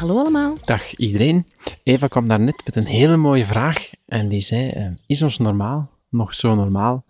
Hallo allemaal. Dag iedereen. Eva kwam daar net met een hele mooie vraag. En die zei, eh, is ons normaal nog zo normaal?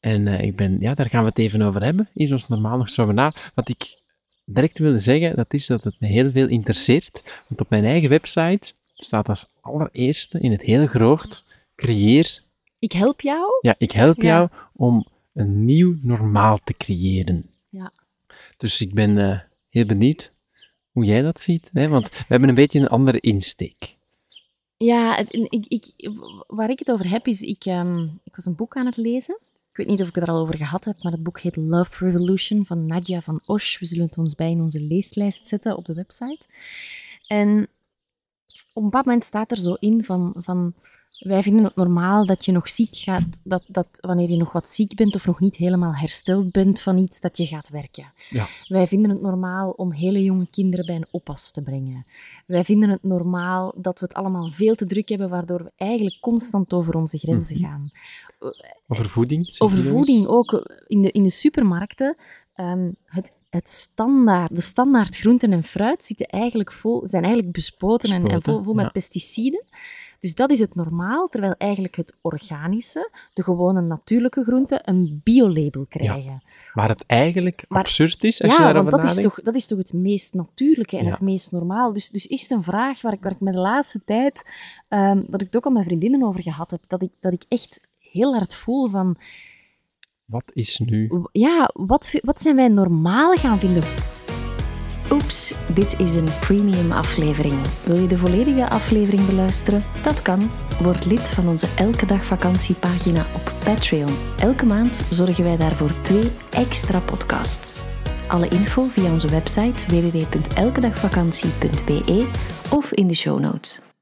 En eh, ik ben, ja, daar gaan we het even over hebben. Is ons normaal nog zo normaal? Wat ik direct wilde zeggen, dat is dat het me heel veel interesseert. Want op mijn eigen website staat als allereerste in het heel groot, creëer Ik help jou. Ja, ik help Ja. jou om een nieuw normaal te creëren. Ja. Dus ik ben eh, heel benieuwd hoe jij dat ziet. Hè? Want we hebben een beetje een andere insteek. Ja, ik, ik, waar ik het over heb is, ik, ehm, ik was een boek aan het lezen. Ik weet niet of ik het er al over gehad heb, maar het boek heet Love Revolution van Nadia van Osh. We zullen het ons bij in onze leeslijst zetten op de website. En op een bepaald moment staat er zo in van, van wij vinden het normaal dat je nog ziek gaat, dat, dat wanneer je nog wat ziek bent of nog niet helemaal hersteld bent van iets, dat je gaat werken. Ja. Wij vinden het normaal om hele jonge kinderen bij een oppas te brengen. Wij vinden het normaal dat we het allemaal veel te druk hebben, waardoor we eigenlijk constant over onze grenzen Mhm. gaan. Over voeding? Over voeding ook. In de, in de supermarkten, ehm, het, het standaard, de standaard groenten en fruit zitten eigenlijk vol, zijn eigenlijk bespoten, en, vol, vol met ja. pesticiden. Dus dat is het normaal, terwijl eigenlijk het organische, de gewone natuurlijke groenten, een biolabel krijgen. Waar het eigenlijk Maar- absurd is, als je Ja, daarover want dat is, toch, dat is toch het meest natuurlijke en Ja. het meest normaal. Dus, dus is het een vraag waar ik, waar ik me de laatste tijd, ehm, dat ik het ook al met vriendinnen over gehad heb, dat ik, dat ik echt heel hard voel van, Wat is nu? ja, wat, wat zijn wij normaal gaan vinden? Oeps, dit is een premium aflevering. Wil je de volledige aflevering beluisteren? Dat kan. Word lid van onze Elke Dag Vakantiepagina op Patreon. Elke maand zorgen wij daarvoor twee extra podcasts. Alle info via onze website www.elkedagvakantie.be of in de show notes.